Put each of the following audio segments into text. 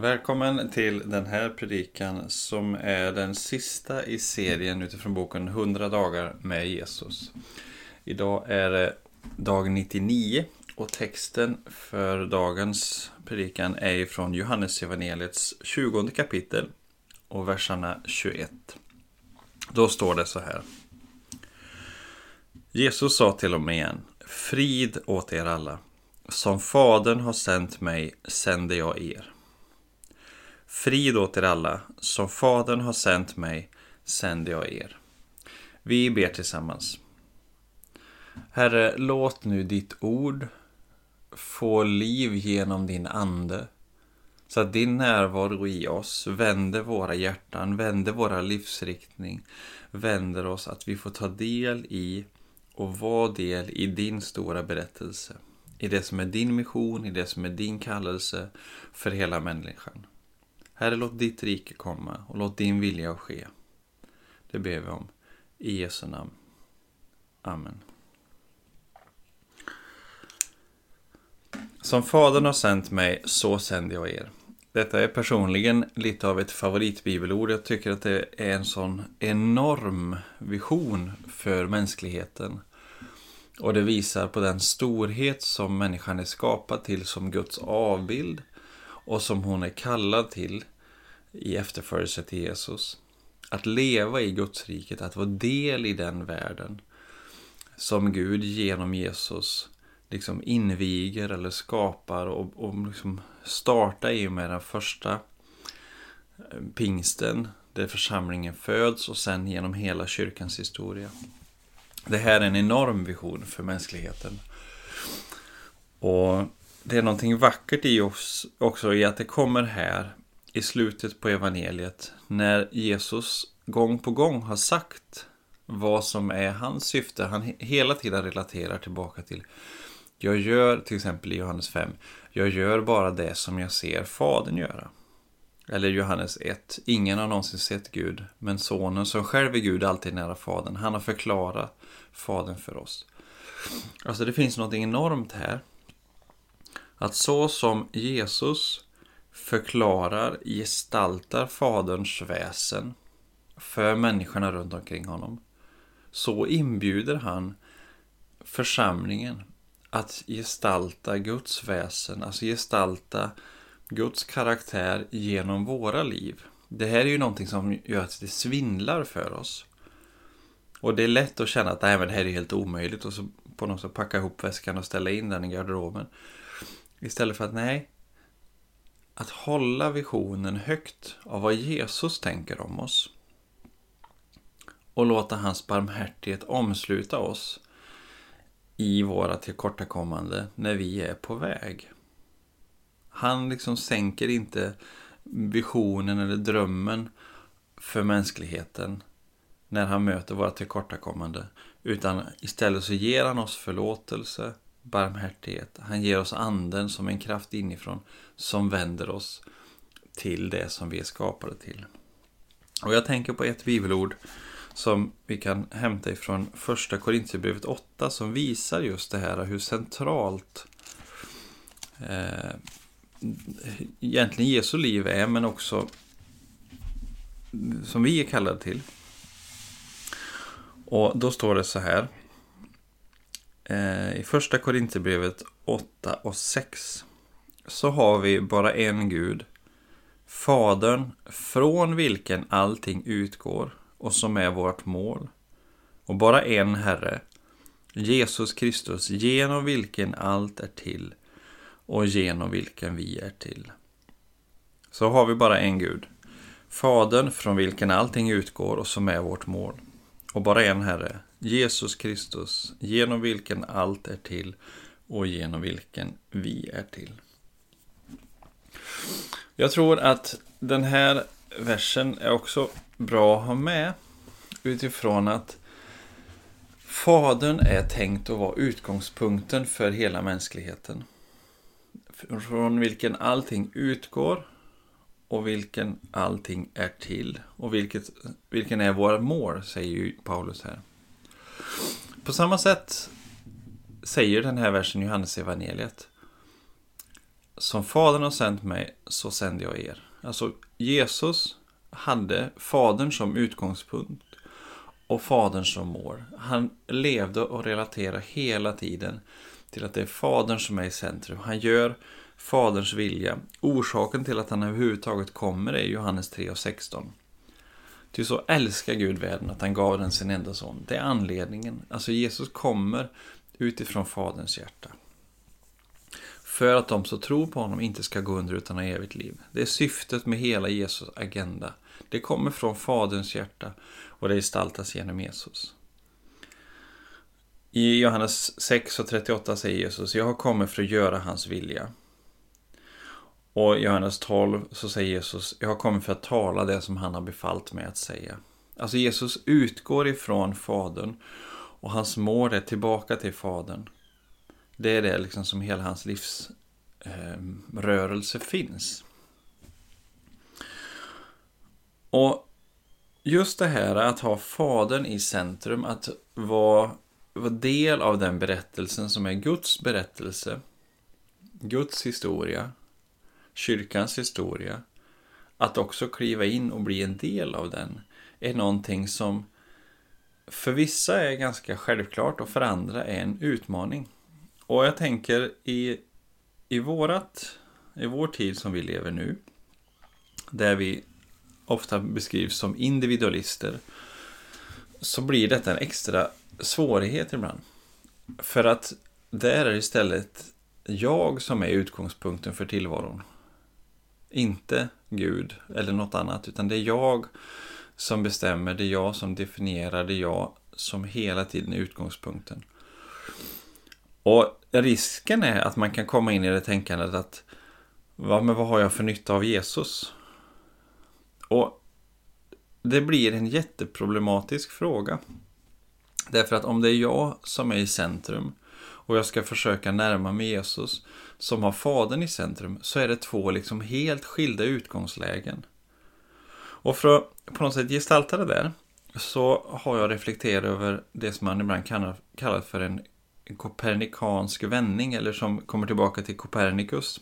Välkommen till den här predikan som är den sista i serien utifrån boken 100 dagar med Jesus. Idag är det dag 99 och texten för dagens predikan är från Johannes evangeliets 20 kapitel och verserna 21. Då står det så här. Jesus sa till dem igen, frid åt er alla. Som Fadern har sänt mig sänder jag er. Frid åt er alla, som Fadern har sänt mig sänder jag er. Vi ber tillsammans. Herre, låt nu ditt ord få liv genom din ande. Så att din närvaro i oss vänder våra hjärtan, vänder våra livsriktning, vänder oss att vi får ta del i och vara del i din stora berättelse. I det som är din mission, i det som är din kallelse för hela människan. Herre, låt ditt rike komma och låt din vilja ske. Det ber vi om. I Jesu namn. Amen. Som Fadern har sänt mig, så sänder jag er. Detta är personligen lite av ett favoritbibelord. Jag tycker att det är en sån enorm vision för mänskligheten. Och det visar på den storhet som människan är skapad till som Guds avbild och som hon är kallad till i efterföljelse till Jesus. Att leva i Guds riket, att vara del i den världen som Gud genom Jesus liksom inviger eller skapar och, och liksom startar i och med den första eh, pingsten där församlingen föds och sen genom hela kyrkans historia. Det här är en enorm vision för mänskligheten. Och det är någonting vackert i oss också i att det kommer här i slutet på evangeliet när Jesus gång på gång har sagt vad som är hans syfte. Han hela tiden relaterar tillbaka till jag gör, till exempel i Johannes 5, jag gör bara det som jag ser Fadern göra. Eller Johannes 1, ingen har någonsin sett Gud, men Sonen som själv är Gud alltid nära Fadern, han har förklarat Fadern för oss. Alltså det finns något enormt här. Att så som Jesus förklarar, gestaltar Faderns väsen för människorna runt omkring honom, så inbjuder han församlingen att gestalta Guds väsen, alltså gestalta Guds karaktär genom våra liv. Det här är ju någonting som gör att det svindlar för oss. Och det är lätt att känna att Nej, men det här är helt omöjligt och så på något sätt packa ihop väskan och ställa in den i garderoben. Istället för att nej, att hålla visionen högt av vad Jesus tänker om oss. Och låta hans barmhärtighet omsluta oss i våra tillkortakommande när vi är på väg. Han liksom sänker inte visionen eller drömmen för mänskligheten när han möter våra tillkortakommande. Utan istället så ger han oss förlåtelse, barmhärtighet. Han ger oss anden som en kraft inifrån som vänder oss till det som vi är skapade till. Och jag tänker på ett bibelord som vi kan hämta ifrån första Korintierbrevet 8 som visar just det här hur centralt eh, egentligen Jesu liv är men också som vi är kallade till. Och då står det så här Eh, i första Korinthierbrevet 8 och 6 så har vi bara en Gud, Fadern, från vilken allting utgår och som är vårt mål. Och bara en Herre, Jesus Kristus, genom vilken allt är till och genom vilken vi är till. Så har vi bara en Gud, Fadern från vilken allting utgår och som är vårt mål. Och bara en Herre, Jesus Kristus, genom vilken allt är till och genom vilken vi är till. Jag tror att den här versen är också bra att ha med utifrån att Fadern är tänkt att vara utgångspunkten för hela mänskligheten. Från vilken allting utgår och vilken allting är till. Och vilket, vilken är våra mål, säger ju Paulus här. På samma sätt säger den här versen i Johannes evangeliet som Fadern har sänt mig, så sänder jag er. Alltså, Jesus hade Fadern som utgångspunkt och Fadern som mål. Han levde och relaterade hela tiden till att det är Fadern som är i centrum. Han gör Faderns vilja. Orsaken till att han överhuvudtaget kommer är Johannes 3 och 16. Ty så älskar Gud världen att han gav den sin enda son. Det är anledningen. Alltså Jesus kommer utifrån Faderns hjärta. För att de som tror på honom inte ska gå under utan ha evigt liv. Det är syftet med hela Jesus agenda. Det kommer från Faderns hjärta och det gestaltas genom Jesus. I Johannes 6 och 38 säger Jesus, jag har kommit för att göra hans vilja. Och i Johannes 12 så säger Jesus, jag har kommit för att tala det som han har befallt mig att säga. Alltså Jesus utgår ifrån Fadern och hans mål är tillbaka till Fadern. Det är det liksom som hela hans livsrörelse eh, finns. Och just det här att ha Fadern i centrum, att vara, vara del av den berättelsen som är Guds berättelse, Guds historia, kyrkans historia, att också kliva in och bli en del av den, är någonting som för vissa är ganska självklart och för andra är en utmaning. Och jag tänker i, i, vårat, i vår tid som vi lever nu, där vi ofta beskrivs som individualister, så blir detta en extra svårighet ibland. För att där är istället jag som är utgångspunkten för tillvaron. Inte Gud eller något annat, utan det är jag som bestämmer, det är jag som definierar, det är jag som hela tiden är utgångspunkten. Och risken är att man kan komma in i det tänkandet att vad, men vad har jag för nytta av Jesus? Och det blir en jätteproblematisk fråga. Därför att om det är jag som är i centrum och jag ska försöka närma mig Jesus som har Fadern i centrum så är det två liksom helt skilda utgångslägen. Och för att på något sätt gestalta det där så har jag reflekterat över det som man ibland kallar för en kopernikansk vändning eller som kommer tillbaka till Copernicus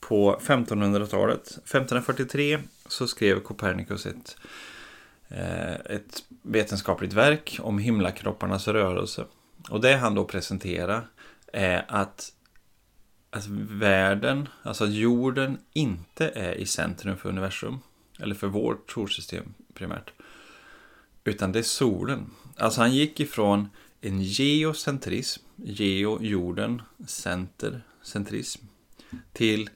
på 1500-talet. 1543 så skrev Copernicus ett, eh, ett vetenskapligt verk om himlakropparnas rörelse. Och det han då presenterar är att, att världen, alltså att jorden inte är i centrum för universum. Eller för vårt solsystem primärt. Utan det är solen. Alltså han gick ifrån en geocentrism, geo, jorden, center, centrism, till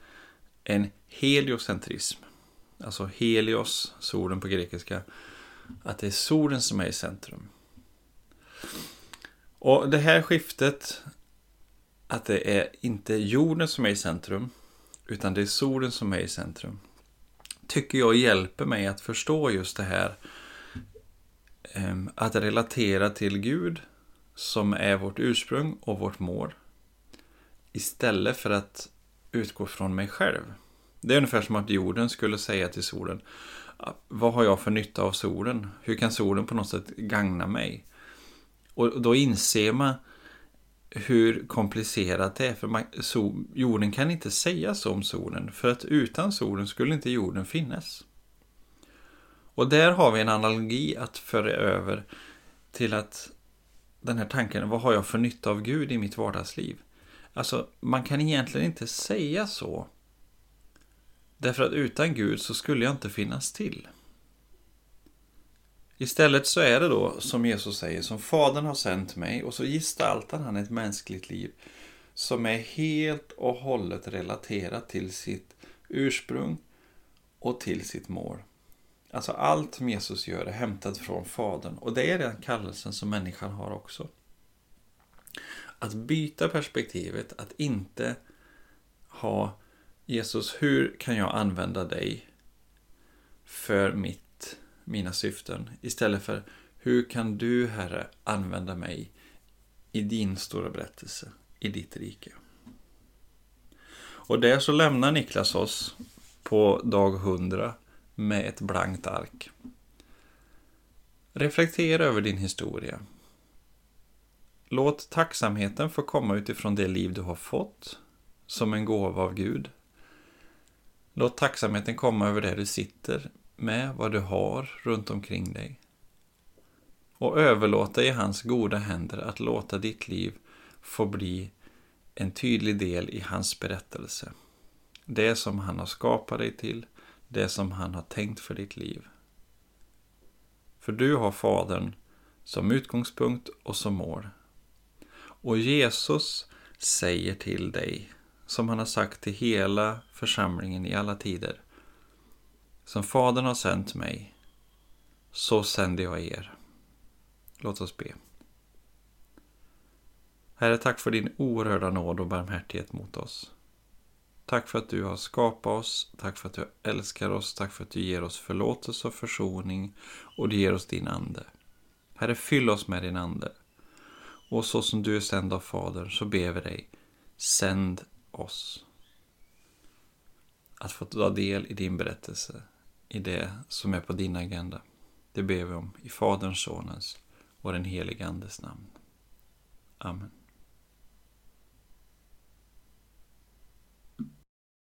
en heliocentrism. Alltså helios, solen på grekiska. Att det är solen som är i centrum. Och det här skiftet, att det är inte jorden som är i centrum, utan det är solen som är i centrum, tycker jag hjälper mig att förstå just det här. Ehm, att relatera till Gud, som är vårt ursprung och vårt mål. Istället för att utgå från mig själv. Det är ungefär som att jorden skulle säga till solen ah, Vad har jag för nytta av solen? Hur kan solen på något sätt gagna mig? Och då inser man hur komplicerat det är. För man, so, jorden kan inte säga så om solen. För att utan solen skulle inte jorden finnas. Och där har vi en analogi att föra över till att den här tanken, vad har jag för nytta av Gud i mitt vardagsliv? Alltså, man kan egentligen inte säga så. Därför att utan Gud så skulle jag inte finnas till. Istället så är det då, som Jesus säger, som Fadern har sänt mig och så gestaltar han ett mänskligt liv som är helt och hållet relaterat till sitt ursprung och till sitt mål. Alltså allt som Jesus gör är hämtat från Fadern och det är den kallelsen som människan har också. Att byta perspektivet, att inte ha Jesus, hur kan jag använda dig för mitt, mina syften? Istället för hur kan du, Herre, använda mig i din stora berättelse, i ditt rike? Och där så lämnar Niklas oss på dag 100 med ett blankt ark. Reflektera över din historia. Låt tacksamheten få komma utifrån det liv du har fått, som en gåva av Gud. Låt tacksamheten komma över där du sitter med, vad du har runt omkring dig. Och överlåt dig i hans goda händer att låta ditt liv få bli en tydlig del i hans berättelse. Det som han har skapat dig till, det som han har tänkt för ditt liv. För du har Fadern som utgångspunkt och som mål. Och Jesus säger till dig, som han har sagt till hela församlingen i alla tider. Som Fadern har sänt mig, så sänder jag er. Låt oss be. Herre, tack för din oerhörda nåd och barmhärtighet mot oss. Tack för att du har skapat oss, tack för att du älskar oss, tack för att du ger oss förlåtelse och försoning och du ger oss din ande. Herre, fyll oss med din ande. Och så som du är sänd av Fadern så ber vi dig, sänd oss. Att få ta del i din berättelse, i det som är på din agenda. Det ber vi om i Faderns, Sonens och den helige Andes namn. Amen.